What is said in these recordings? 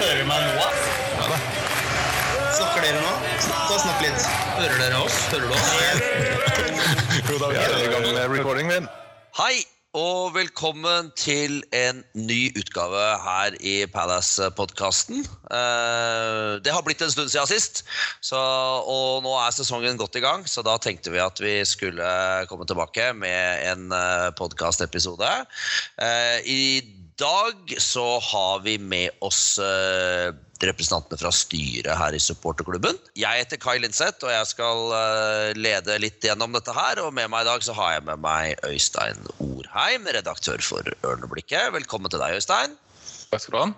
Hører du meg nå? Ja da. Snakker dere nå? Ta og snakk litt. Hører dere oss? Hører du oss? Jo da, vi er i gang med recording min. Hei og velkommen til en ny utgave her i Palace-podkasten. Det har blitt en stund siden sist, så, og nå er sesongen godt i gang. Så da tenkte vi at vi skulle komme tilbake med en podkastepisode. I dag så har vi med oss eh, representantene fra styret her i supporterklubben. Jeg heter Kai Linseth, og jeg skal eh, lede litt gjennom dette her. Og med meg i dag så har jeg med meg Øystein Orheim, redaktør for Ørneblikket. Velkommen til deg, Øystein. Takk skal du ha.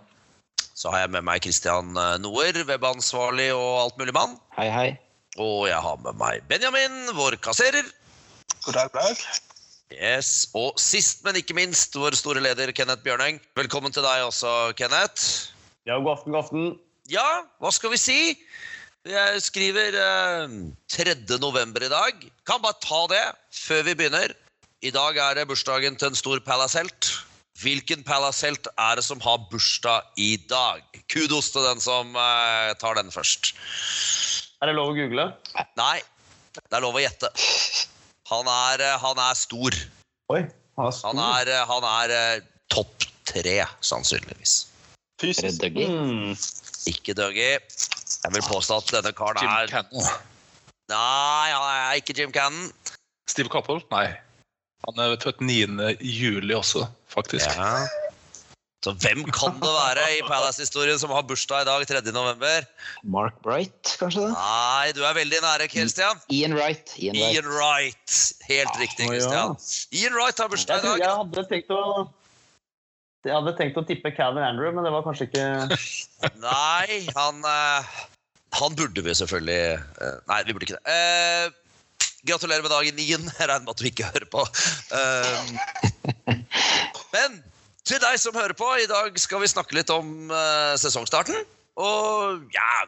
Så har jeg med meg Christian eh, Noer, webansvarlig og altmuligmann. Hei, hei. Og jeg har med meg Benjamin, vår kasserer. God dag, dag. Yes, Og sist, men ikke minst, vår store leder Kenneth Bjørneng. Velkommen til deg også, Kenneth. Ja, god aften, god aften. Ja, hva skal vi si? Jeg skriver eh, 3. november i dag. Kan bare ta det før vi begynner. I dag er det bursdagen til en stor Palace-helt. Hvilken Palace-helt er det som har bursdag i dag? Kudos til den som eh, tar den først. Er det lov å google? Nei, det er lov å gjette. Han er, eh, han er stor. Oi, han er stor. Han er, eh, han er eh, topp tre, sannsynligvis. Er Dougie? Mm. Ikke Dougie. Jeg vil påstå at denne karen Jim er Cannon. Nei, han er ikke Jim Cannon. Steve Coppell? Nei. Han er født 9. juli også, faktisk. Ja. Så hvem kan det være i Palace-historien som har bursdag i dag, 3. november? Mark Bright, kanskje det? Nei, du er veldig nære, Christian. Ian Wright. Ian Wright. Ian Wright. Helt riktig, Kristian. ja. Ian Wright har bursdag i dag. jeg hadde tenkt å jeg hadde tenkt å tippe Calvin Andrew, men det var kanskje ikke Nei, han eh, Han burde vi selvfølgelig eh, Nei, vi burde ikke det. Eh, gratulerer med dagen, Ian. Jeg regner med at du ikke hører på. Eh, men til deg som hører på, i dag skal vi snakke litt om uh, sesongstarten. Og ja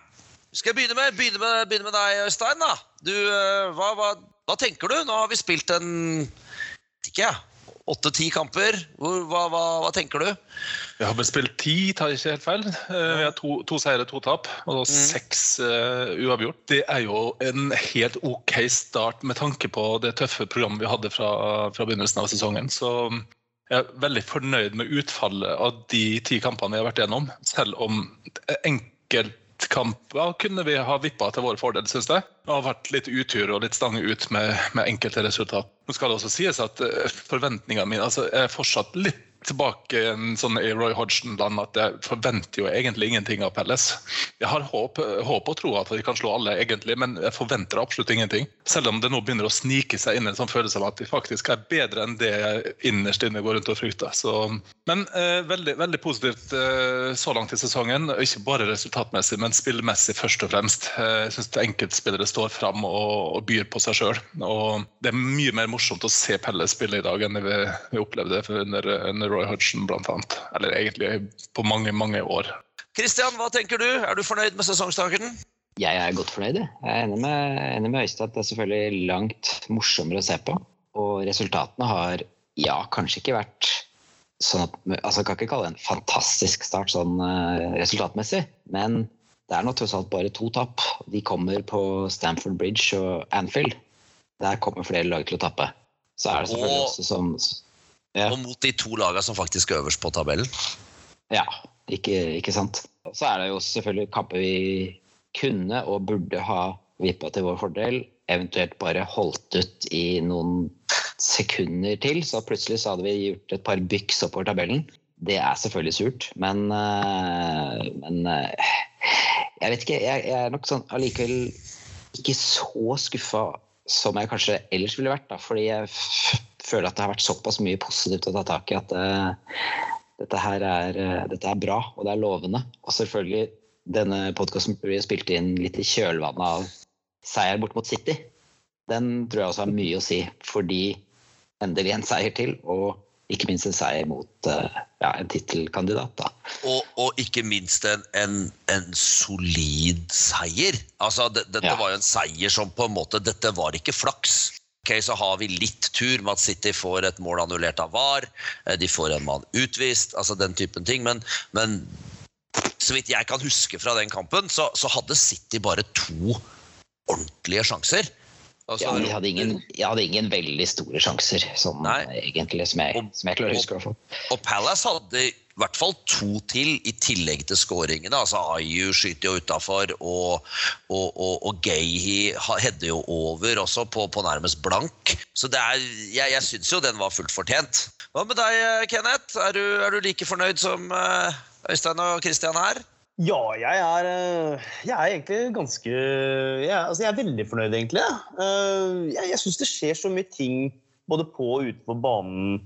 Skal jeg begynne med, begynne med, begynne med deg, Øystein? da? Du, uh, hva, hva, hva tenker du? Nå har vi spilt en ikke jeg, åtte-ti kamper. Hvor, hva, hva, tenker du? Vi har vel spilt ti, tar jeg ikke helt feil. Uh, Vi har to, to seire, to tap, og seks eh, uavgjort. Det er jo en helt OK start med tanke på det tøffe programmet vi hadde fra, fra begynnelsen av sesongen. Så jeg er veldig fornøyd med utfallet av de ti kampene vi har vært gjennom. Selv om enkeltkamper kunne vi ha vippa til vår fordel, syns jeg. Det har vært litt utur og litt stange ut med, med enkelte resultat. Nå skal det også sies at eh, forventningene mine altså, er fortsatt litt tilbake en sånn i Roy Hodgson-land at jeg forventer jo egentlig ingenting av Pelles. Jeg har håp, håp og tro at de kan slå alle, egentlig, men jeg forventer absolutt ingenting. Selv om det nå begynner å snike seg inn en sånn følelse av at vi faktisk er bedre enn det jeg innerst inne går rundt og frykter. Så, men eh, veldig, veldig positivt eh, så langt i sesongen. Ikke bare resultatmessig, men spillmessig først og fremst. Eh, jeg syns enkeltspillere står fram og, og byr på seg sjøl. Og det er mye mer morsomt å se Pelles spille i dag enn vi, vi opplevde under, under Roy Hudson, annet. Eller egentlig på mange, mange år. Kristian, hva tenker du? Er du fornøyd med sesongstarten? Jeg er godt fornøyd. jeg. Jeg er enig med, enig med Øystein at det er selvfølgelig langt morsommere å se på. Og resultatene har ja, kanskje ikke vært sånn at altså Jeg kan ikke kalle det en fantastisk start sånn uh, resultatmessig, men det er nå tross alt bare to tap. De kommer på Stamford Bridge og Anfield. Der kommer flere lag til å tappe. Så er det selvfølgelig Og- også som Ja. Og mot de to lagene som faktisk er øverst på tabellen. Ja, ikke, ikke sant. Så er det jo selvfølgelig kamper vi kunne og burde ha vippa til vår fordel. Eventuelt bare holdt ut i noen sekunder til, så plutselig så hadde vi gjort et par byks oppover tabellen. Det er selvfølgelig surt, men, eh, men eh, jeg vet ikke. Jeg, jeg er nok sånn allikevel ikke så skuffa som jeg kanskje ellers ville vært. Da, fordi jeg føler at det har vært såpass mye positivt å ta tak i at eh, dette her er, eh, dette er bra, og det er lovende. Og selvfølgelig, denne podkasten blir spilt inn litt i kjølvannet av seier bort mot City. Den tror jeg også har mye å si, fordi endelig en seier til, og ikke minst en seier mot eh, ja, en tittelkandidat. Og, og ikke minst en, en, en solid seier. Altså, det, dette Ja. var jo en seier som på en måte Dette var ikke flaks. Ok, Så har vi litt tur med at City får et mål annullert av VAR. eh, De får en mann utvist, altså den typen ting. Men, men så vidt jeg kan huske fra den kampen, så, så hadde City bare to ordentlige sjanser. Altså, Ja, jeg hadde ingen, jeg hadde ingen veldig store sjanser, sånn egentlig, som jeg, Og- som jeg klarer å huske. Og. Og Palace hadde i hvert fall to til, i tillegg til skåringene. Altså Ayu skyter jo utafor, og, og, og, og Gayhi ha- header jo over også, på, på nærmest blank. Så det er, jeg, jeg syns jo den var fullt fortjent. Hva med deg, Kenneth? Er du, er du like fornøyd som eh, Øystein og Christian her? Ja, jeg er, eh, jeg er egentlig ganske jeg, altså jeg er veldig fornøyd, egentlig. Eh, Jeg, jeg syns det skjer så mye ting både på og utenfor banen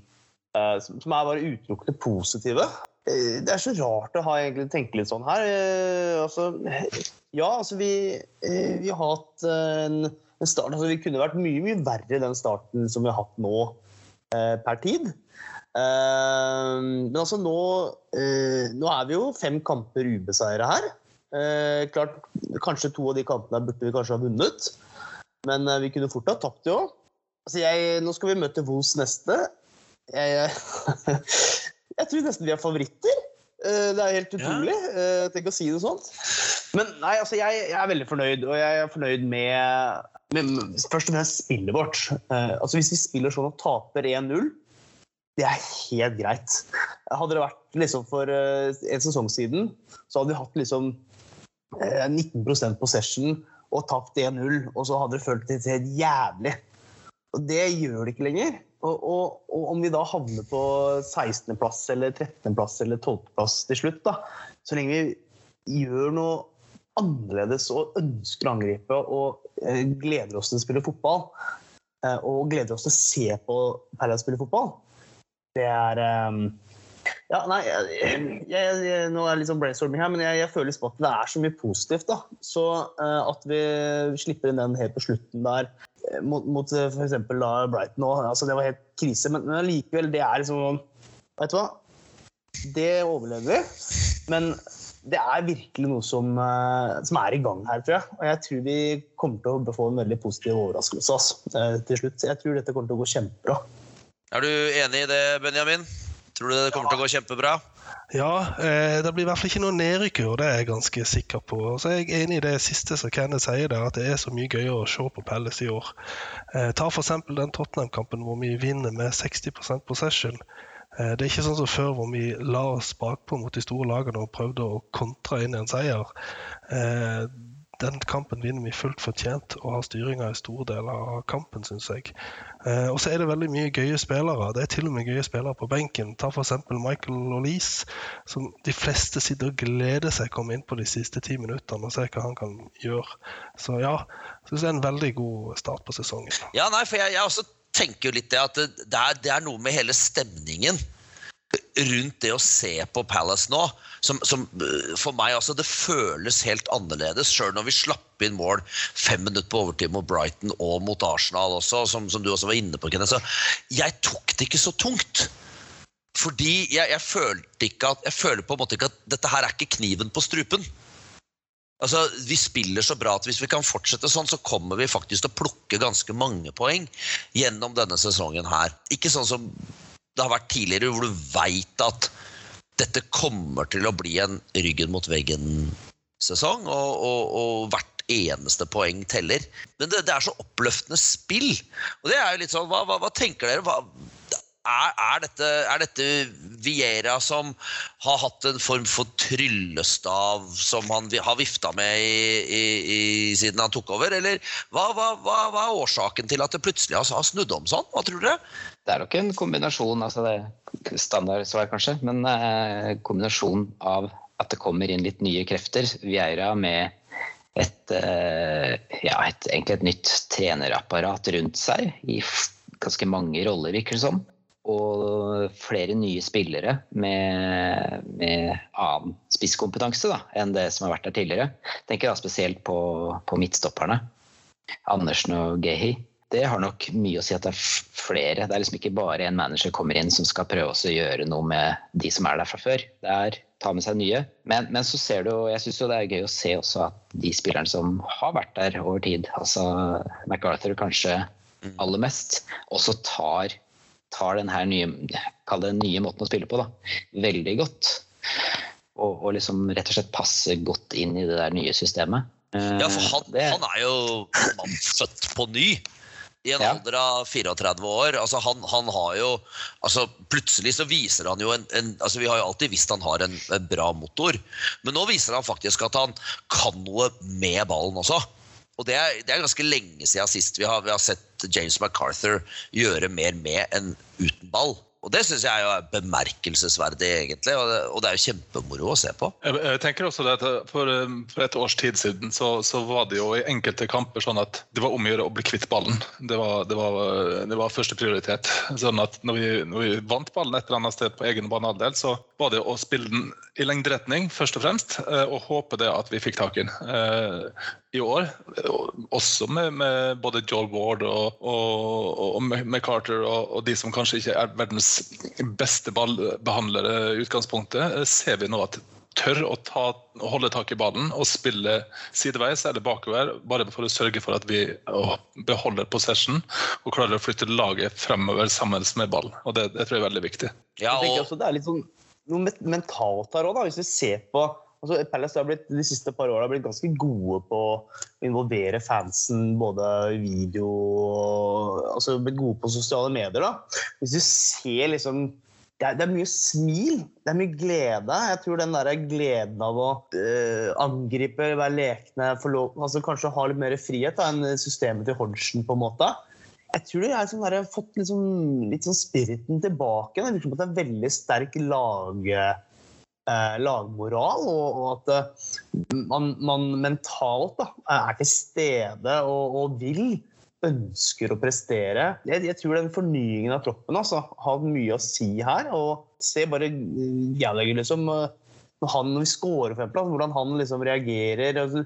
eh, som er bare utelukkende positive. Det er så rart å ha egentlig tenke litt sånn her. Altså, ja, altså vi, vi har hatt en, en start altså Vi kunne vært mye, mye verre den starten som vi har hatt nå per tid. Eh, men altså nå, eh, nå er vi jo fem kamper ubeseira her. Eh, klart, Kanskje to av de kampene burde vi kanskje ha vunnet, men eh, vi kunne fort ha tapt jo. Altså jeg, nå skal vi møte Vos neste. Jeg, jeg tror nesten vi er favoritter. Det er helt utrolig. Ja. Tenk å si noe sånt. Men nei, altså jeg, jeg er veldig fornøyd, og jeg er fornøyd med, med først og fremst spillet vårt. Altså Hvis vi spiller sånn og taper 1-0 det er helt greit. Hadde det vært liksom for eh, en sesong siden, så hadde vi hatt liksom eh, 19% possession og tapt 1-0, og så hadde det føltes helt jævlig. Og det gjør det ikke lenger. Og, og, og om vi da havner på 16.-plass eller 13.-plass eller 12.-plass til slutt, da, så lenge vi gjør noe annerledes og ønsker å angripe og eh, gleder oss til å spille fotball, eh, og gleder oss til å se på Palace spille fotball, det er um, ja, nei, jeg, jeg, jeg, Nå er det litt sånn brainstorming her, men jeg, føler at det er så mye positivt. da. Så uh, at vi slipper inn den helt på slutten der eh, mot, mot f.eks. eksempel da Brighton nå, altså det var helt krise. Men, men likevel, det er liksom Vet du hva? Det overlever vi. Men det er virkelig noe som, uh, som er i gang her, tror jeg. Og jeg tror vi kommer til å få en veldig positiv overraskelse altså, eh, til slutt. Jeg tror dette kommer til å gå kjempebra. Er du enig i det, Benjamin? Tror du det kommer til å gå kjempebra? Ja, eh, det blir i hvert fall ikke noe nedrykkur, i det er jeg ganske sikker på. Og så er jeg enig i det siste som Kenneth sier der, at det er så mye gøyere å se på Pelles i år. Eh, ta f.eks. den Tottenham-kampen hvor vi vinner med 60% possession. Eh, det er ikke sånn som før hvor vi la oss bakpå mot de store lagene og prøvde å kontre inn en seier. Eh, den kampen vinner vi fullt fortjent og har styringa i store deler av kampen, syns jeg. Eh, og så er det veldig mye gøye spillere. Det er til og med gøye spillere på benken. Ta f.eks. Michael Olise, som de fleste sitter og gleder seg å komme inn på de siste ti minuttene og se hva han kan gjøre. Så ja, synes det er en veldig god start på sesongen. Ja, nei, for jeg, jeg også tenker jo litt det at det, er, det er noe med hele stemningen rundt det å se på Palace nå, som, som øh, for meg altså det føles helt annerledes. Sjøl når vi slapp inn mål fem minutter på overtid mot Brighton og mot Arsenal også, som, som du også var inne på, Kenneth. Så jeg tok det ikke så tungt. Fordi jeg, jeg følte ikke at Jeg føler på en måte ikke at dette her er ikke kniven på strupen. Altså, Vi spiller så bra at hvis vi kan fortsette sånn, så kommer vi faktisk til å plukke ganske mange poeng gjennom denne sesongen her. Ikke sånn som det har vært tidligere, hvor du veit at dette kommer til å bli en ryggen mot veggen-sesong, og, og, og hvert eneste poeng teller. Men det, det er så oppløftende spill. Og det er jo litt sånn, Hva, hva, hva tenker dere? Hva, er, er, dette, er dette Viera som har hatt en form for tryllestav som han har vifta med i, i, i, siden han tok over? Eller hva, hva, hva, hva er årsaken til at det plutselig har, snudd om sånn? Hva tror dere? Det er nok en kombinasjon, altså det standardsvar kanskje, men eh, kombinasjon av at det kommer inn litt nye krefter. Vieira med et, eh, ja, et, egentlig et nytt trenerapparat rundt seg i ganske mange roller, virker det som. Og flere nye spillere med, med annen spisskompetanse da, enn det som har vært der tidligere. Tenker da spesielt på, på midtstopperne. Andersen og Gehi. Det har nok mye å si at det er flere. Det er liksom ikke bare en manager kommer inn som skal prøve å gjøre noe med de som er der fra før. Det er ta med seg nye. Men, men så ser du, og jeg syns det er gøy å se også at de spillerne som har vært der over tid, altså MacArthur kanskje aller mest, også tar, tar den nye, kall det nye måten å spille på, da, veldig godt. Og, og, liksom rett og slett passe godt inn i det der nye systemet. Eh, Ja, for han, det- han er jo mann født på ny. I en Ja. alder av 34 år. Altså han, han har jo altså Plutselig så viser han jo en, en altså Vi har jo alltid visst han har en, en bra motor, men nå viser han faktisk at han kan noe med ballen også. Og det er, det er ganske lenge siden sist vi har, vi har sett James MacArthur gjøre mer med enn uten ball. Og det syns jeg jo er bemerkelsesverdig, egentlig. Og det, og det er jo kjempemoro å se på. Jeg, jeg tenker også at For, eh, for et års tid siden så, så var det jo i enkelte kamper sånn at det var om å gjøre å bli kvitt ballen. Det var, det var, var første prioritet. Sånn at når vi, når vi vant ballen et eller annet sted på egen banehalvdel, så var det å spille den i lengderetning først og fremst, eh, og håpe det at vi fikk tak i den. I år, også med, med både Joel Ward og, og, og McCarter og, og de som kanskje ikke er verdens beste ballbehandlere i utgangspunktet, ser vi nå at tør å ta, holde tak i ballen og spille sideveis eller bakover, bare for å sørge for at vi å, beholder possession og klarer å flytte laget fremover sammen med ball. Og det, det tror jeg er veldig viktig. Ja, Jeg tenker også Det er litt sånn noe mentalt her òg, hvis vi ser på altså Palace har blitt, de siste par åra blitt ganske gode på å involvere fansen både i video og altså blitt gode på sosiale medier. da. Hvis du ser liksom det er, det er mye smil, det er mye glede. Jeg tror den der gleden av å øh, angripe, være lekne, altså kanskje ha litt mer frihet da, enn systemet til Hodgson, på en måte. Jeg tror de har sånn fått sånn, litt sånn spiriten tilbake. Det virker som at det er en veldig sterk lag, eh, lagmoral, og, og at eh, man, man mentalt da, er til stede og, og vil ønsker å prestere. Jeg, jeg tror den fornyingen av troppen altså, har mye å si her. og Se bare eh, Gallagher, liksom. eh, Når, han, når vi scorer, for eksempel, altså, hvordan han liksom reagerer. Altså,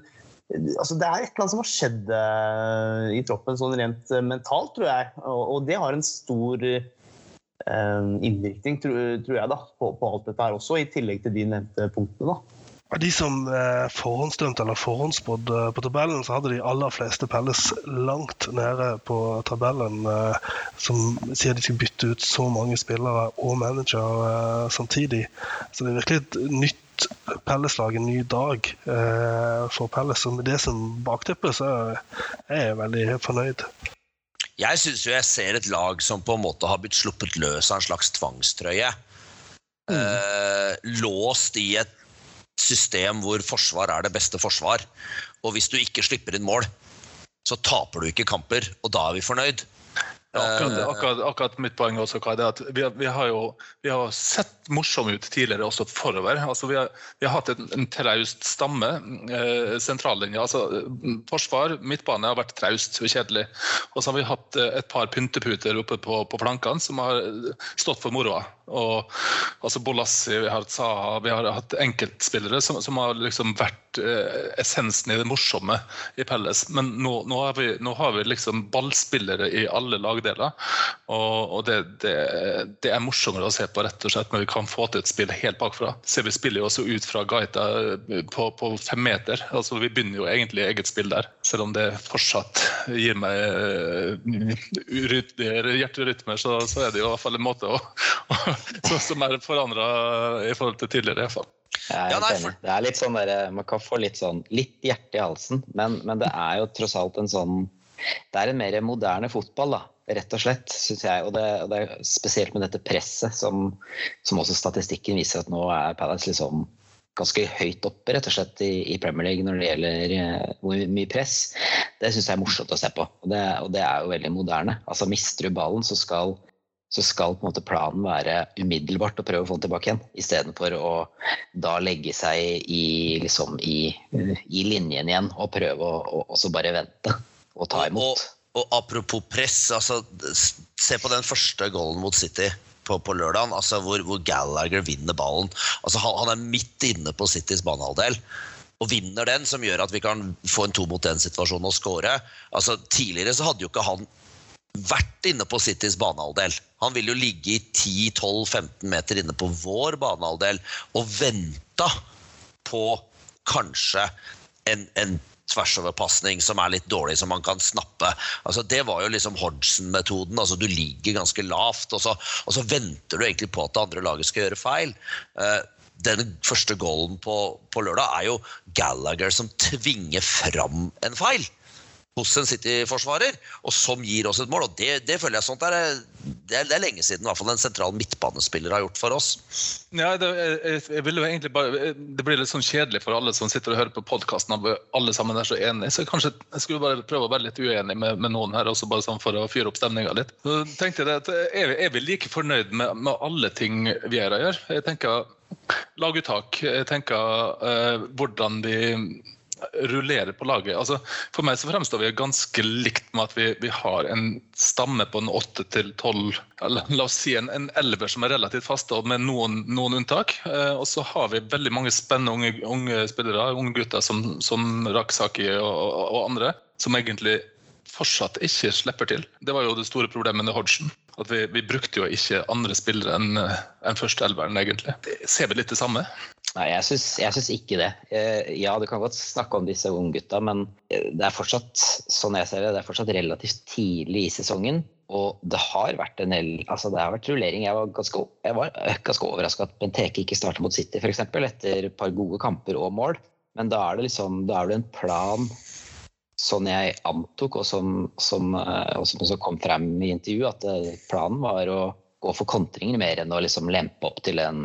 altså, det er et eller annet som har skjedd eh, i troppen sånn rent eh, mentalt, tror jeg. Og, og det har en stor eh, innvirkning, tror, jeg, da, på, på alt dette her også, i tillegg til de nevnte punktene. da. De som eh, forhåndsdømte eller forhåndsspådd eh, på tabellen, så hadde de aller fleste Pelles langt nede på tabellen, eh, som sier de skal bytte ut så mange spillere og manager eh, samtidig. Så det er virkelig et nytt Pelles-lag, en ny dag eh, for Pelles. Og med det som bakteppe, så er jeg veldig fornøyd. Jeg syns jo jeg ser et lag som på en måte har blitt sluppet løs av en slags tvangstrøye. Eh, låst i et system hvor forsvar er det beste forsvar. Og hvis du ikke slipper inn mål, så taper du ikke kamper, og da er vi fornøyd. Ja, akkurat, Eh, akkurat, akkurat mitt poeng også, Kai, det er at vi, vi har jo vi har sett morsomme ut tidligere også forover. Altså, vi, har, vi har hatt en, en traust stamme, eh, sentrallinja. Altså, forsvar, midtbane har vært traust og kjedelig. Og så har vi hatt eh, et par pynteputer oppe på, på plankene som har stått for moroa. Og, altså Bolassi, vi har Saha, vi har hatt enkeltspillere som, som har liksom vært eh, essensen i det morsomme i Pelles. Men nå, nå, har, vi, nå har vi liksom ballspillere i alle lagdeler. Og, og det, det, det er morsommere å se på, rett og slett, når vi kan få til et spill helt bakfra. Så vi spiller jo også ut fra Gaita eh, på, på fem meter. Altså, vi begynner jo egentlig eget spill der, selv om det fortsatt gir meg uh, hjerterytmer, så, så er det jo i hvert fall en måte å, som, som er forandra i forhold til tidligere. i hvert fall. Jeg er helt nei, enig. Det er litt sånn der, Man kan få litt sånn litt hjerte i halsen, men, men det er jo tross alt en sånn Det er en mer moderne fotball, da, rett og slett, syns jeg. Og det, og det er spesielt med dette presset, som, som også statistikken viser at nå er Palace liksom ganske høyt oppe rett og slett i, i Premier League når det gjelder uh, hvor mye press. Det syns jeg er morsomt å se på, og det, og det er jo veldig moderne. Altså Mister du ballen, så skal så skal på en måte planen være umiddelbart å prøve å få den tilbake igjen, istedenfor å da legge seg i, liksom, i, i linjen igjen og prøve å og, bare vente og ta imot. Og, og apropos press, altså, se på den første goalen mot City på, på lørdagen, altså, hvor, hvor Gallagher vinner ballen. Altså, han, han er midt inne på Citys banehalvdel. Og vinner den, som gjør at vi kan få en to mot én-situasjon og score. Altså, tidligere så hadde jo ikke han vært inne på Citys banehalvdel. Han ville jo ligge i 10-12-15 meter inne på vår banehalvdel og venta på kanskje en, en tversoverpasning som er litt dårlig, som man kan snappe. Altså, det var jo liksom Hodgson-metoden. altså Du ligger ganske lavt, og så, og så venter du egentlig på at det andre laget skal gjøre feil. Uh, den første goalen på, på lørdag er jo Gallagher som tvinger fram en feil hos en City-forsvarer, og som gir oss et mål. og Det, det føler jeg sånt er, det, er, det er lenge siden i hvert fall en sentral midtbanespiller har gjort for oss. Ja, det, jeg, jeg vil jo egentlig bare, det blir litt sånn kjedelig for alle som sitter og hører på podkasten, alle sammen er så enige. Så kanskje jeg skulle bare prøve å være litt uenig med, med noen her, også bare sånn for å fyre opp stemninga litt. Så tenkte jeg at er, er vi like fornøyd med, med alle ting Viera gjør? Jeg tenker laguttak. Jeg tenker uh, hvordan de rullerer på laget. Altså, for meg så fremstår vi ganske likt med at vi, vi har en stamme på en åtte til tolv La oss si en, elver som er relativt faste, med noen, noen unntak. Eh, og så har vi veldig mange spennende unge, unge spillere, unge gutter som, som Raksaki og, og, og andre, som egentlig fortsatt ikke slipper til. Det var jo det store problemet med Hodgson. At vi, vi brukte jo ikke andre spillere enn en førsteelveren, egentlig. Ser vi litt det samme? Nei, jeg syns, jeg syns ikke det. Eh, ja, du kan godt snakke om disse unggutta, men eh, det er fortsatt sånn jeg ser det, det er fortsatt relativt tidlig i sesongen. Og det har vært en del, altså det har vært rullering. Jeg var ganske, jeg ganske overraska at Benteke ikke starta mot City, f.eks. etter et par gode kamper og mål. Men da er det liksom, da er det en plan sånn jeg antok, og som, som, eh, også kom frem i intervjuet, at planen var å gå for kontringer mer enn å liksom lempe opp til en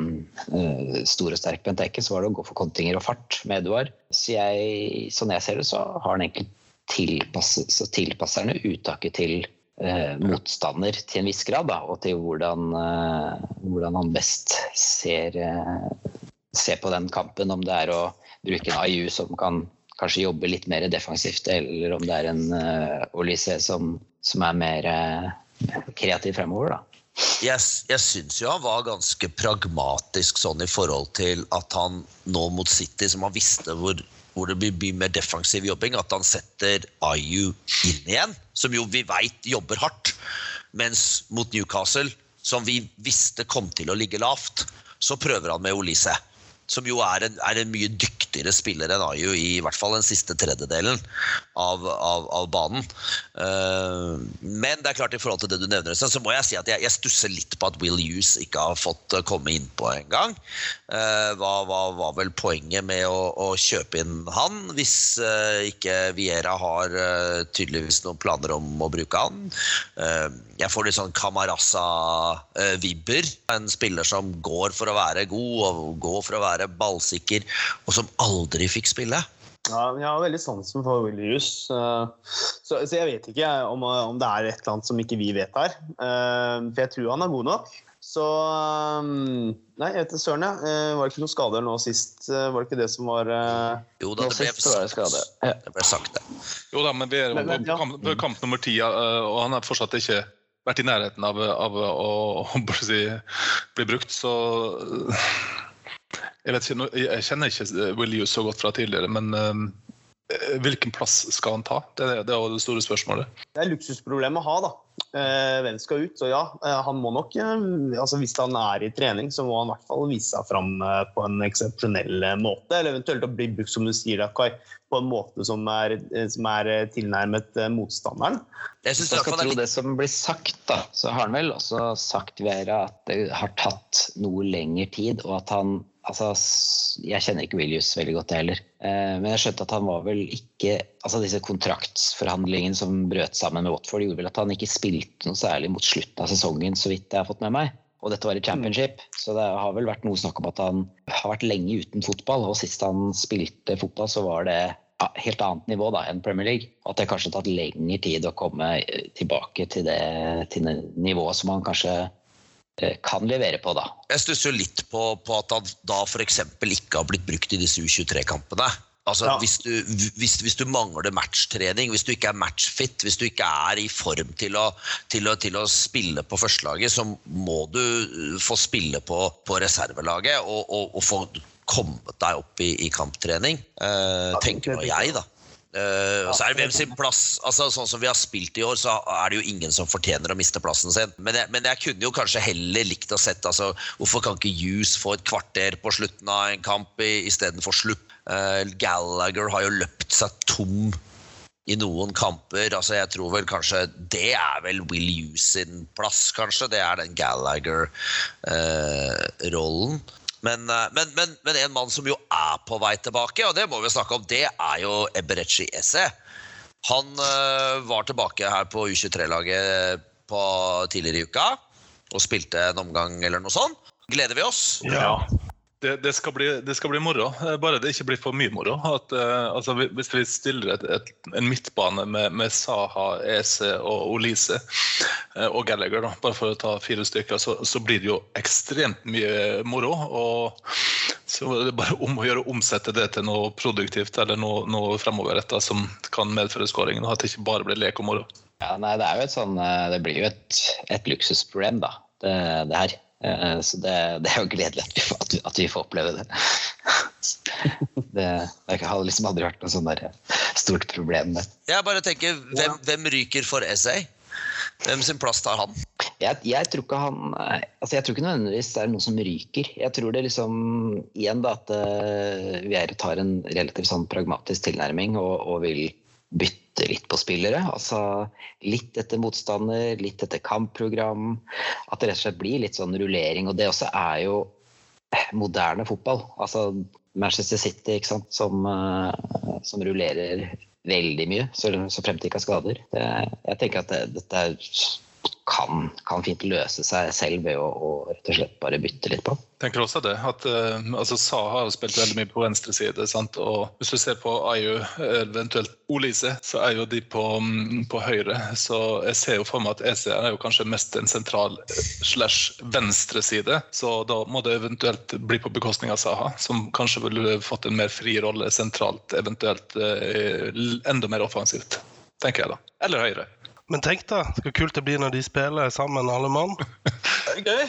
uh, stor og sterk Benteke. Så var det å gå for kontringer og fart med Eduard. Så jeg, sånn jeg ser det, så har han egentlig tilpasset, så tilpasser han uttaket til uh, motstander til en viss grad, da, og til hvordan, uh, hvordan han best ser, ser, på den kampen. Om det er å bruke en IU som kan kanskje jobbe litt mer defensivt, eller om det er en Olise som, som er mer kreativ fremover. da. Jeg, jeg syns jo han var ganske pragmatisk sånn i forhold til at han nå mot City, som han visste hvor, hvor det blir mer defensiv jobbing, at han setter IU inn igjen, som jo vi veit jobber hardt. Mens mot Newcastle, som vi visste kom til å ligge lavt, så prøver han med Olise som jo er en, er en, mye dyktigere spiller enn Ayu i, hvert fall den siste tredjedelen av, av, av banen. Uh, men det er klart i forhold til det du nevner, så må jeg si at jeg, jeg stusser litt på at Will Hughes ikke har fått eh, komme innpå engang. Uh, hva var vel poenget med å, å, kjøpe inn han, hvis uh, ikke Viera har uh, tydeligvis noen planer om å bruke han? jeg får litt sånn Camarasa-vibber. En spiller som går for å være god og går for å være være ballsikker, og som aldri fikk spille. Ja, jeg har veldig sansen for Willius. Så, så, jeg vet ikke om, om, det er et eller annet som ikke vi vet her. Eh, for jeg tror han er god nok. Så mm, Nei, jeg vet ikke, søren, jeg. Eh, var det ikke noen skader nå sist? Eh, var det ikke det som var Jo da, det ble, det det ble sagt, det. Jo da, men vi er på kamp, kamp nummer ti, og han har fortsatt ikke vært i nærheten av, av å, å, å si, bli brukt, så jeg, vet ikke, jeg kjenner ikke eh, Will Hughes så godt fra tidligere, men uh, hvilken plass skal han ta? Det, det er jo det store spørsmålet. Det er luksusproblem å ha, da. Uh, hvem skal ut? Så ja, uh, han må nok altså Hvis han er i trening, så må han i hvert fall vise seg fram på en eksepsjonell måte. Eller eventuelt å bli brukt, som du sier, Kai, på en måte som er, som er tilnærmet motstanderen. Jeg Hvis jeg skal tro det som blir sagt, da, så har han vel også sagt Vera at det har tatt noe lengre tid, og at han altså, Jeg kjenner ikke Willius veldig godt, heller. Eh, men jeg skjønte at han var vel ikke altså Disse kontraktsforhandlingene som brøt sammen med Watford, gjorde vel at han ikke spilte noe særlig mot slutten av sesongen, så vidt jeg har fått med meg. Og dette var i championship, så det har vel vært noe snakk om at han har vært lenge uten fotball. Og sist han spilte fotball, så var det ja, helt annet nivå da, enn Premier League. Og at det kanskje har tatt lengre tid å komme tilbake til det, til nivået som han kanskje Eh, kan levere på, da. Jeg stusser litt på, på, at han da f.eks. ikke har blitt brukt i disse U23-kampene. Altså, ja. hvis, du, hvis, hvis, du, mangler matchtrening, hvis du ikke er matchfit, hvis du ikke er i form til å, til å, til å spille på førstelaget, så må du få spille på, på reservelaget og, og, og, få kommet deg opp i, i kamptrening. Eh, tenker nå jeg, da. Uh, så er det hvem sin plass altså Sånn som vi har spilt i år, så er det jo ingen som fortjener å miste plassen sin. Men jeg, men jeg kunne jo kanskje heller likt å sett altså, Hvorfor kan ikke Hughes få et kvarter på slutten av en kamp istedenfor slupp? Uh, Gallagher har jo løpt seg tom i noen kamper. altså Jeg tror vel kanskje det er vel Will Hughes sin plass, kanskje. Det er den Gallagher-rollen. Uh, Men, eh, men, men, men en mann som jo er på vei tilbake, og det må vi snakke om, det er jo Eberechi Esse. Han uh, var tilbake her på U23-laget tidligere i uka og spilte en omgang eller noe sånt. Gleder vi oss? Ja. Det, det, skal bli, det skal bli moro, eh, bare det ikke blir for mye moro. At, uh, altså, hvis vi stiller et, et, en midtbane med, med Saha, Ese og Olise uh, og Gallagher, da, bare for å ta fire stykker, så, så blir det jo ekstremt mye moro. og så det bare om å gjøre å omsette det til noe produktivt eller noe, noe fremoverretta som kan medføre skåringen. At det ikke bare blir lek og moro. Ja, nei, det er jo et sånn Det blir jo et, et luksusproblem, da, det, det her. Eh, Så det, det er jo gledelig at vi, får- at, vi- at vi får oppleve det. Det, det har liksom aldri vært noe sånn der stort problem. Det. Jeg bare tenker, hvem, hvem ryker for Essay? Hvem sin plass tar han? Jeg, jeg tror ikke han eh, altså Jeg tror ikke nødvendigvis det er noen som ryker. Jeg tror det liksom Igjen da at uh, Vieira tar en relativt sånn pragmatisk tilnærming og, og vil bytte litt på spillere. Altså litt etter motstander, litt etter kampprogram. At det rett og slett blir litt sånn rullering. Og det også er jo eh, moderne fotball. Altså Manchester City, ikke sant, som, eh, som rullerer veldig mye, så, så frem til ikke har skader. Jeg tenker at det, dette er- kan, kan fint løse seg selv ved å, å rett og slett bare bytte litt på. tenker også det. at uh, altså Sa har spilt veldig mye på venstre side. Sant? og Hvis du ser på Ayu, eventuelt Olise, så er jo de på, mm, på høyre. Så jeg ser jo for meg at ECR er jo kanskje mest en sentral eh, slash venstre side. Så da må det eventuelt bli på bekostning av Saha, som kanskje ville fått en mer fri rolle sentralt, eventuelt uh, enda mer offensivt. Tenker jeg da. Eller høyre. Men tenk da, så kult det blir når de spiller sammen, alle mann. Det gøy.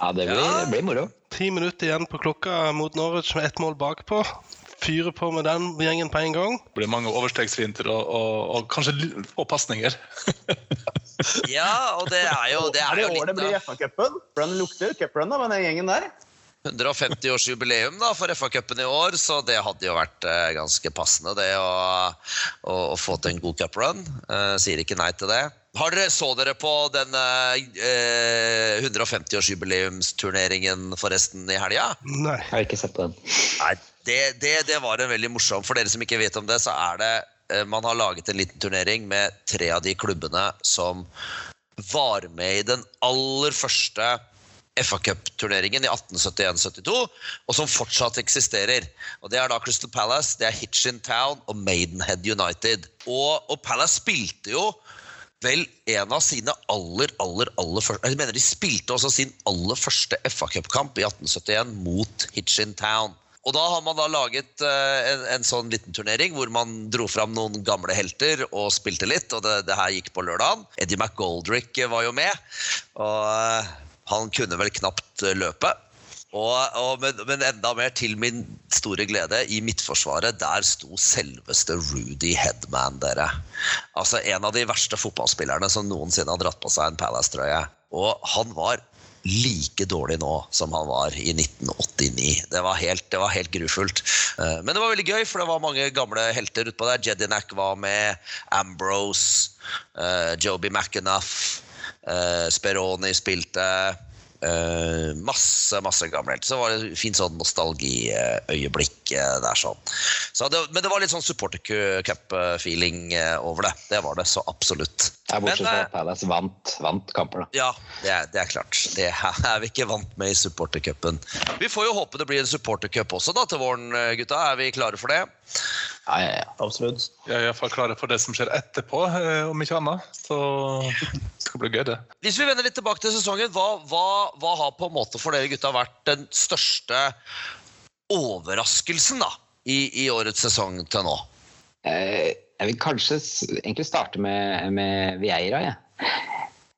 Ja, det blir, Ja. det blir moro. Ti minutter igjen på klokka mot Norwich med ett mål bakpå. Fyre på med den gjengen på en gang. Det blir mange overstegsfinter og, og, og kanskje få pasninger. Ja, og det er jo, det Er er det i år det blir av FA-cupen? Hvordan lukter cuprun med den gjengen der? 150-årsjubileum for FA-cupen i år, så det hadde jo vært eh, ganske passende det å, å, å få til en god cuprun. Eh, sier ikke nei til det. Har dere, Så dere på den eh, 150-årsjubileumsturneringen forresten i helga? Nei. Jeg har ikke sett på den. Nei, det, det, det var en veldig morsom. For dere som ikke vet om det, så er det eh, Man har laget en liten turnering med tre av de klubbene som var med i den aller første FA-cup-turneringen i 1871-72, og som fortsatt eksisterer. Og Det er da Crystal Palace, det er Hitchin Town og Maidenhead United. Og, og Palace spilte jo vel en av sine aller, aller, aller første Jeg mener de spilte også sin aller første FA-cupkamp i 1871 mot Hitchin Town. Og da har man da laget eh, en, en sånn liten turnering hvor man dro fram noen gamle helter og spilte litt, og det, det her gikk på lørdagen. Eddie McGoldrick var jo med, og eh, han kunne vel knapt eh, løpe. Og, og, men, men enda mer til min store glede, i Midtforsvaret, der sto selveste Rudy Headman, dere. Altså en av de verste fotballspillerne som noensinne har dratt på seg en Palace-trøye. Og han var like dårlig nå som han var i 1989. Det var helt, det var helt grufullt. Eh, Men det var veldig gøy, for det var mange gamle helter utpå der. Jedinak var med, Ambrose, uh, Joby McAnuff, eh, Speroni spilte. Uh, masse masse gamle. Så det var det fint sånn nostalgiøyeblikk uh, der. sånn. Så det, men det var litt sånn supporter-cup-feeling over det. Det var det så absolutt. Ja, bortsett fra eh, at Palace vant, vant kamper, da. ja, det er, det er klart. Det er vi ikke vant med i supportercupen. Vi får jo håpe det blir en supportercup også da til våren, eh, gutta. Er vi klare for det? Ja, ja, ja. Absolutt. Vi er iallfall klare for det som skjer etterpå, eh, om ikke annet. Så skal bli gøy, det. Hvis vi vender litt tilbake til sesongen, hva, hva, hva har på en måte for dere gutta vært den største overraskelsen da, i, i årets sesong til nå? Eh, Jeg vil kanskje egentlig starte med, med Vieira, jeg.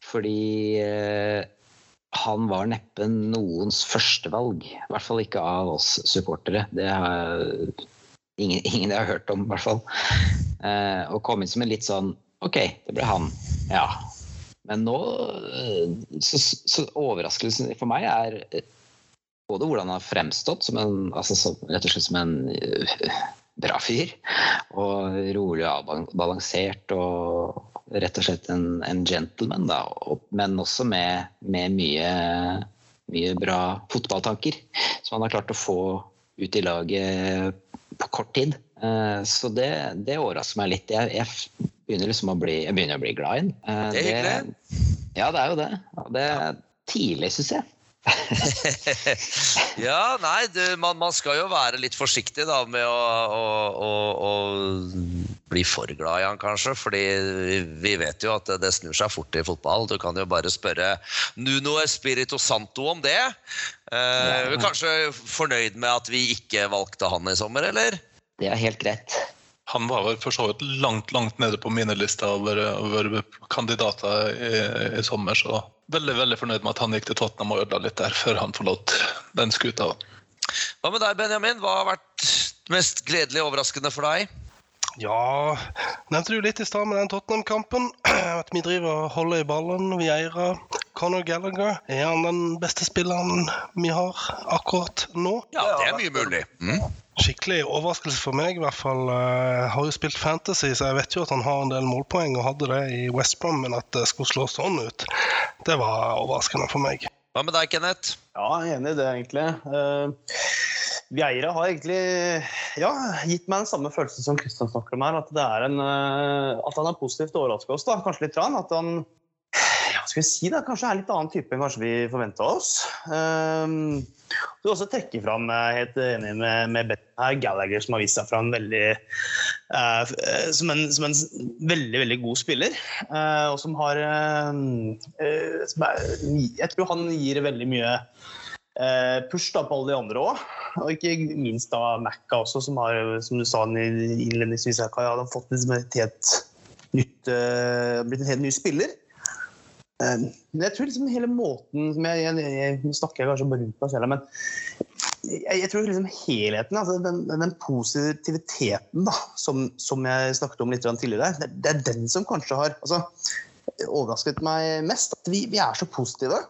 Fordi eh, han var neppe noens førstevalg. I hvert fall ikke av oss supportere. Det har ingen, ingen jeg har hørt om, i hvert fall. Eh, og kom inn som en litt sånn OK, det ble han. Ja. Men nå eh, så, så overraskelsen for meg er eh, både hvordan han har fremstått som en, altså, som, rett og slett som en uh, bra fyr. Og rolig og avbalansert og rett og slett en, en gentleman, da. Og, men også med, med mye, mye bra fotballtanker som han har klart å få ut i laget på kort tid. Uh, Så det, det overrasker meg litt. Jeg, jeg begynner liksom å bli, jeg begynner å bli glad i den. Uh, Det er hyggelig. Ja, det er jo det. Det er tidlig, syns jeg. Ja, nei, du, man, man skal jo være litt forsiktig da med å, å, å, å bli for glad i han, kanskje. Fordi vi, vi vet jo at det, det snur seg fort i fotball. Du kan jo bare spørre Nuno Espirito Santo om det. Eh, du kanskje fornøyd med at vi ikke valgte han i sommer, eller? Det er helt greit. Han var vel for så vidt langt langt nede på mine lister over, over kandidater i, i sommer. Så veldig veldig fornøyd med at han gikk til Tottenham og ødela litt der før han forlot den skuta. Hva med deg, Benjamin? Hva har vært mest gledelig og overraskende for deg? Ja, nevnte du litt i stad med den Tottenham-kampen. At vi driver og holder i ballen. Vi eier Conor Gallagher. Er han den beste spilleren vi har akkurat nå? Ja, det er mye mulig. Mm. Skikkelig overraskelse for meg. i hvert fall. Jeg har jo spilt Fantasy, så jeg vet jo at han har en del målpoeng og hadde det i West Brom, men at det skulle slå sånn ut, det var overraskende for meg. Hva med deg, Kenneth? Ja, jeg er enig i det, egentlig. Uh, Vieira har egentlig ja, gitt meg den samme følelsen som Kristian snakker om her. At, det er en, uh, at han er positivt overraska oss. da, Kanskje litt. Rann, at han skal vi si da, kanskje er litt annen type enn kanskje vi forventa oss. Um, du også trekke fram, er helt enig med, med her, Gallagher, som har vist seg fra en veldig uh, som, en, som en veldig, veldig god spiller. Uh, og som har eh, eh, som er, Jeg tror han gir veldig mye eh, push da, på alle de andre òg. Og ikke minst da Macca også, som har, som du sa innledningsvis, har fått liksom et helt nytt, eh, blitt en helt ny spiller. Eh, Men jeg tror liksom hele måten som jeg, jeg, jeg, snakker kanskje bare rundt meg selv, men jeg, jeg tror liksom helheten, altså den, den positiviteten da, som, som jeg snakket om litt tidligere, det, det er den som kanskje har altså, overrasket meg mest. At vi, vi er så positive.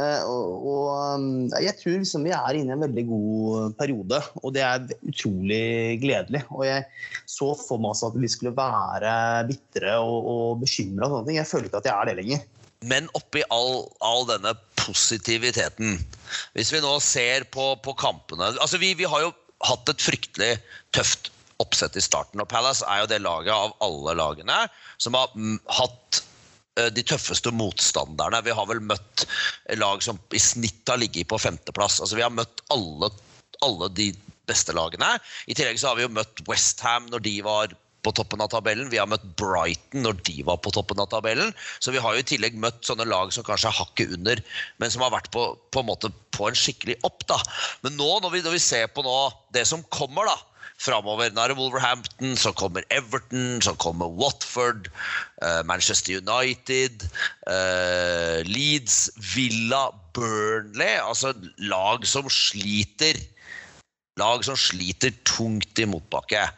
Eh, og, og um, jeg tror liksom vi er inne i en veldig god periode, og det er utrolig gledelig. Og jeg så for meg at vi skulle være bitre og, og bekymra og sånne ting. Jeg føler ikke at jeg er det lenger. Men oppi all, all denne positiviteten Hvis vi nå ser på, på kampene altså vi, vi har jo hatt et fryktelig tøft oppsett i starten. Og Palace er jo det laget av alle lagene som har hatt de tøffeste motstanderne. Vi har vel møtt lag som i snitt har ligget på femteplass. Altså Vi har møtt alle, alle de beste lagene. I tillegg så har vi jo møtt Westham når de var på toppen av tabellen. Vi har møtt Brighton når de var på toppen av tabellen. Så vi har jo i tillegg møtt sånne lag som kanskje er hakket under, men som har vært på, på en måte på en skikkelig opp. da. Men nå, når vi, når vi ser på nå det som kommer da, framover Nå er det Wolverhampton, så kommer Everton, så kommer Watford, eh, Manchester United, eh, Leeds, Villa, Burnley. Altså lag som sliter. Lag som sliter tungt i motbakke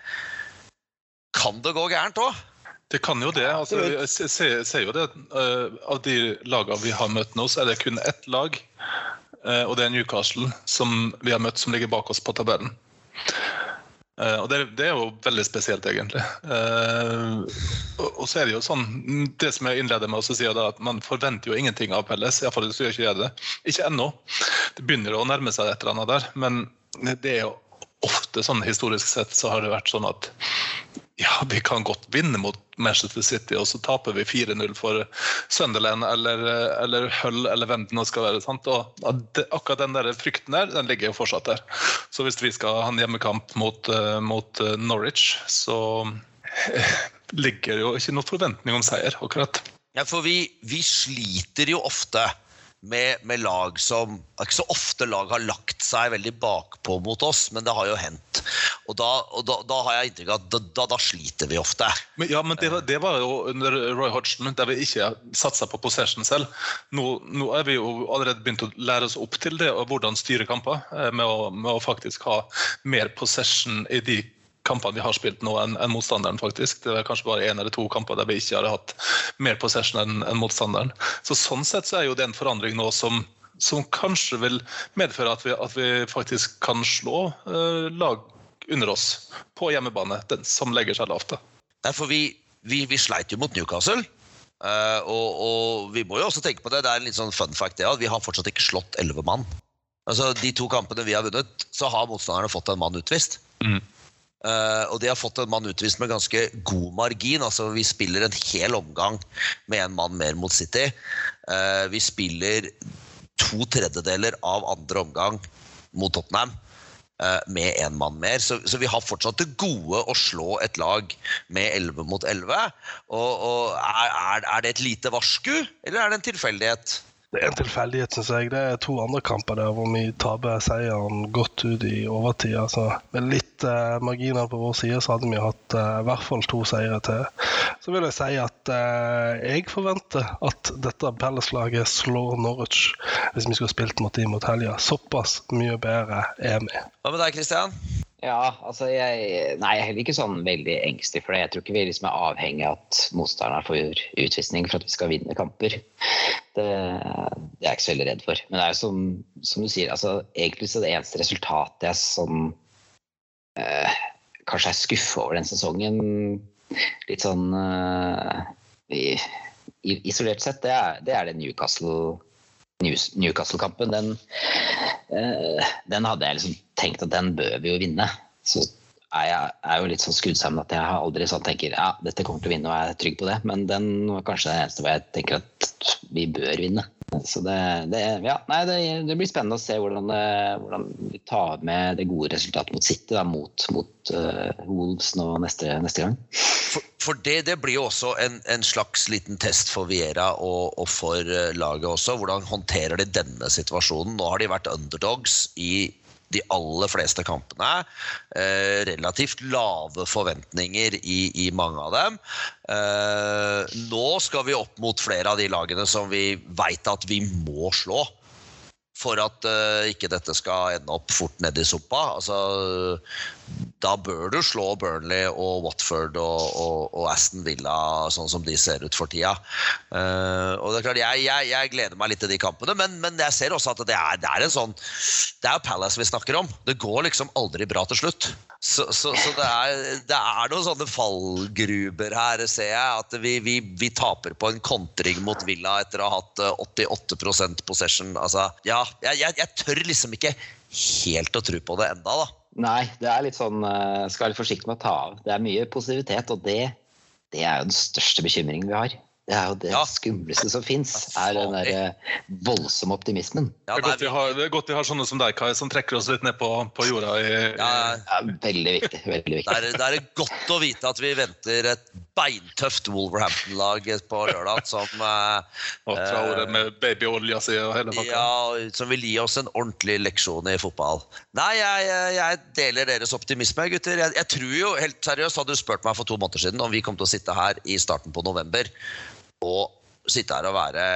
kan det gå gærent òg? Det kan jo det. altså Jeg se- ser, jo det. eh, av de lagene vi har møtt nå, så er det kun ett lag. og det er Newcastle som vi har møtt, som ligger bak oss på tabellen. Eh, og det, det er jo veldig spesielt, egentlig. Uh, og, og så er det jo sånn Det som jeg innleder med å si, da at man forventer jo ingenting av Pelles. Iallfall gjør ikke jeg det. Ikke ennå. Det begynner å nærme seg et eller annet der. Men det er jo ofte sånn historisk sett så har det vært sånn at ja, vi kan godt vinne mot Manchester City, og så taper vi 4-0 for Sunderland eller, eller Hull eller hvem det nå skal være. sant? Og det, akkurat den der frykten der, den ligger jo fortsatt der. Så hvis vi skal ha en hjemmekamp mot, eh, mot eh, Norwich, så ligger ligger jo ikke noe forventning om seier, akkurat. Ja, for vi, vi sliter jo ofte med, med lag som ikke så ofte lag har lagt seg veldig bakpå mot oss, men det har jo hendt. Og da, og da, da har jeg inntrykk av at da, da, sliter vi ofte. Men, ja, men det var, det var jo under Roy Hodgson, der vi ikke satsa på possession selv. Nå, nå er vi jo allerede begynt å lære oss opp til det, og hvordan styre kamper. eh, Med med å faktisk ha mer possession i de kampene vi har spilt nå, enn en motstanderen. faktisk. Det er kanskje bare én eller to kamper der vi ikke har hatt mer possession enn en motstanderen. Så Sånn sett så er jo det en forandring nå som, som kanskje vil medføre at vi, at vi faktisk kan slå eh, lag under oss på hjemmebane, den som legger seg lavt. Nei, for vi, vi, vi sleit jo mot Newcastle. Uh, og, og vi må jo også tenke på det. Det er en litt sånn fun fact det at vi har fortsatt ikke slått elleve mann. Altså De to kampene vi har vunnet, så har motstanderne fått en mann utvist. Mm. Eh, og de har fått en mann utvist med ganske god margin. altså Vi spiller en hel omgang med en mann mer mot City. Eh, vi spiller to tredjedeler av andre omgang mot Tottenham eh, med én mann mer. Så, så, vi har fortsatt det gode å slå et lag med 11 mot 11. Og, og er, er, det et lite varsku, eller er det en tilfeldighet? Det er en tilfeldighet, syns jeg. Det er to andre kamper der hvor vi taper seieren godt ut i overtid. Altså, med litt eh, marginer på vår side så hadde vi hatt eh, i hvert fall to seire til. Så vil jeg si at eh, jeg forventer at dette Palace-laget slår Norwich hvis vi skulle spilt mot dem mot helga. Såpass mye bedre er vi. Hva med deg, Christian? Ja, altså jeg, nei, jeg er heller ikke sånn veldig engstelig for det. Jeg tror ikke vi liksom er avhengig av at motstanderen får utvisning for at vi skal vinne kamper. Det, det er jeg ikke så veldig redd for. Men det er jo som, som du sier, altså, egentlig så det eneste resultatet jeg som eh, kanskje er skuffa over den sesongen, litt sånn eh, isolert sett, det er, det det Newcastle Newcastle-kampen, den, uh, den, hadde jeg liksom tenkt at den bør vi jo vinne. Så jeg er jo litt sånn skrudd sammen at jeg har aldri sånn tenker ja, dette kommer til å vinne og jeg er trygg på det. Men den var kanskje det eneste hvor jeg tenker at vi bør vinne. Så det, det, ja, nei, det, det, blir spennende å se hvordan, hvordan, vi tar med det gode resultatet mot City da, mot, mot uh, Wolves nå neste, neste gang. For, for det, det, blir jo også en, en, slags liten test for Viera og, og, for eh, laget også. Hvordan håndterer de denne situasjonen? Nå har de vært underdogs i de aller fleste kampene. Eh, relativt lave forventninger i, i mange av dem. Eh, nå skal vi opp mot flere av de lagene som vi veit at vi må slå for at uh, ikke dette skal ende opp fort ned i sopa. Altså, da bør du slå Burnley og Watford og, og, og, Aston Villa sånn som de ser ut for tida. Uh, og det er klart, jeg, jeg, jeg, gleder meg litt til de kampene, men, men jeg ser også at det er, det er, en sånn Det er jo Palace vi snakker om. Det går liksom aldri bra til slutt. Så, så, så det, er, det, er, noen sånne fallgruber her, ser jeg. At vi, vi, vi, taper på en kontring mot Villa etter å ha hatt 88 eh, possession. Altså, ja, jeg, jeg, tør liksom ikke helt å tro på det enda da. Nei, det er litt sånn uh, Skal være forsiktig med å ta av. Det er mye positivitet, og det, det er jo den største bekymringen vi har. Det er jo det ja. skumleste som fins, er den der eh, voldsomme optimismen. Ja, det, er vi har, det, er godt vi har sånne som deg, Kai, som trekker oss litt ned på, på jorda. I, ja, ja, veldig viktig. veldig viktig. Det er, det er, godt å vite at vi venter et beintøft Wolverhampton-lag på lørdag som eh, Og Traore med babyolja si og hele pakka. Ja, som vil gi oss en ordentlig leksjon i fotball. Nei, jeg, jeg deler deres optimisme, gutter. Jeg, jeg tror jo, helt seriøst, hadde du spurt meg for to måneder siden om vi kom til å sitte her i starten på november og sitte her og være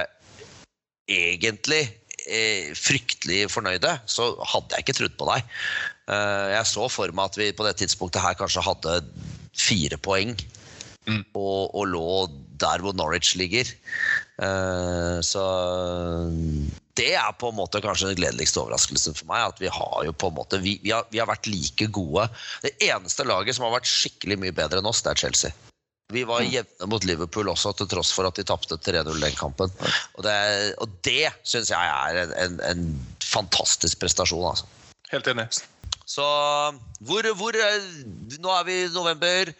egentlig eh, fryktelig fornøyde, så hadde jeg ikke trodd på deg. Eh, jeg så for meg at vi på det tidspunktet her kanskje hadde fire poeng. Mm. Og, og, lå der hvor Norwich ligger. Uh, så det er på en måte kanskje den gledeligste overraskelsen for meg. At vi har jo på en måte vi, vi, har, vi har vært like gode. Det eneste laget som har vært skikkelig mye bedre enn oss, det er Chelsea. Vi var mm. jevne mot Liverpool også, til tross for at de tapte 3-0 den kampen. Og det, og det syns jeg er en, en, en, fantastisk prestasjon. Altså. Helt enig. Så hvor, hvor Nå er vi i november.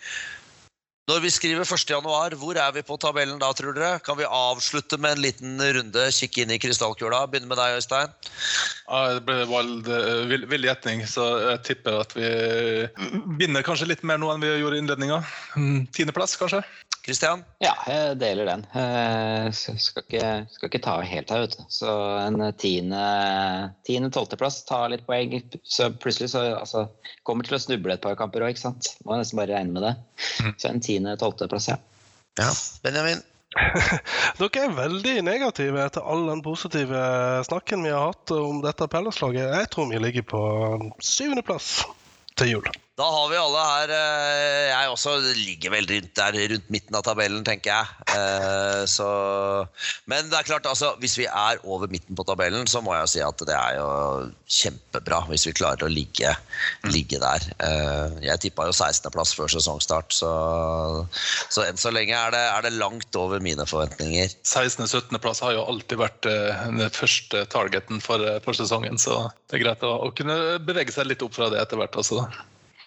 Når vi skriver 1.1, hvor er vi på tabellen da, tror dere? Kan vi avslutte med en liten runde, kikke inn i krystallkula? Begynne med deg, Øystein. Ja, det ble valgt uh, vill gjetning, så jeg tipper at vi vinner kanskje litt mer nå enn vi gjorde i innledninga. Mm, tiendeplass, kanskje? Kristian? Ja, jeg deler den. Jeg skal ikke, skal ikke ta helt her, vet du. Så en tiende-tolvteplass tiende, tar litt poeng. Så plutselig så altså, kommer til å snuble et par kamper òg, ikke sant. Må nesten bare regne med det. Mm. Så en tiende-tolvteplass, ja. ja. Benjamin? Dere er veldig negative etter all den positive snakken vi har hatt om dette Pelleslaget. Jeg tror vi ligger på syvendeplass til jul. Da har vi alle her eh, Jeg også ligger vel rundt der, rundt midten av tabellen, tenker jeg. Eh, Så, men det er klart, altså, hvis vi er over midten på tabellen, så må jeg si at det er jo kjempebra hvis vi klarer å ligge, ligge der. Eh, Jeg tippa jo 16.-plass før sesongstart, så, så enn så lenge er det, er det langt over mine forventninger. 16.-17.-plass har jo alltid vært den første targeten for, for sesongen, så det er greit å, å kunne bevege seg litt opp fra det etter hvert. også.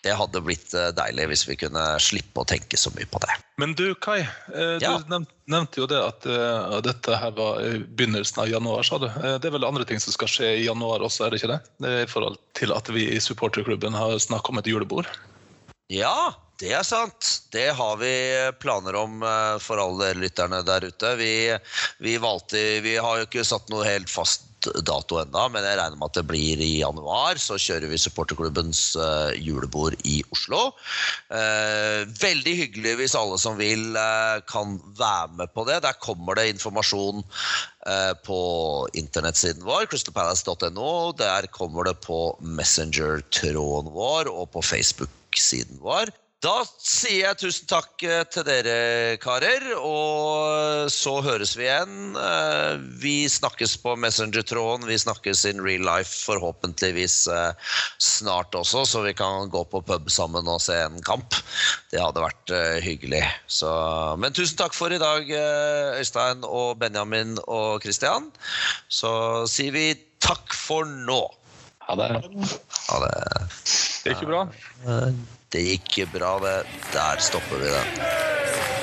Det hadde blitt eh, deilig hvis vi kunne slippe å tenke så mye på det. Men du Kai, du Ja. nevnte, jo det at eh, dette her var begynnelsen av januar, sa du. Eh, Det er vel andre ting som skal skje i januar også, er det ikke det? Det I forhold til at vi i supporterklubben har snakket om et julebord. Ja, det er sant. Det har vi planer om eh, for alle lytterne der ute. Vi, vi valgte Vi har jo ikke satt noe helt fast dato enda, men jeg regner med at det blir i januar. Så kjører vi supporterklubbens eh, julebord i Oslo. Eh, veldig hyggelig hvis alle som vil eh, kan være med på det. Der kommer det informasjon på internettsiden vår, crystalpalace.no. Der kommer det på Messenger-tråden vår og på Facebook-siden vår. Da sier jeg tusen takk eh, til dere, karer. Og så høres vi igjen. Eh, Vi snakkes på Messenger-tråden. Vi snakkes in real life forhåpentligvis eh, snart også, så vi kan gå på pub sammen og se en kamp. Det hadde vært hyggelig. Så, men tusen takk for i dag, Øystein og Benjamin og Christian. Så sier vi takk for nå. Ha det. Ha det. Det er ikke bra. Det gikk bra, det. Der stopper vi det.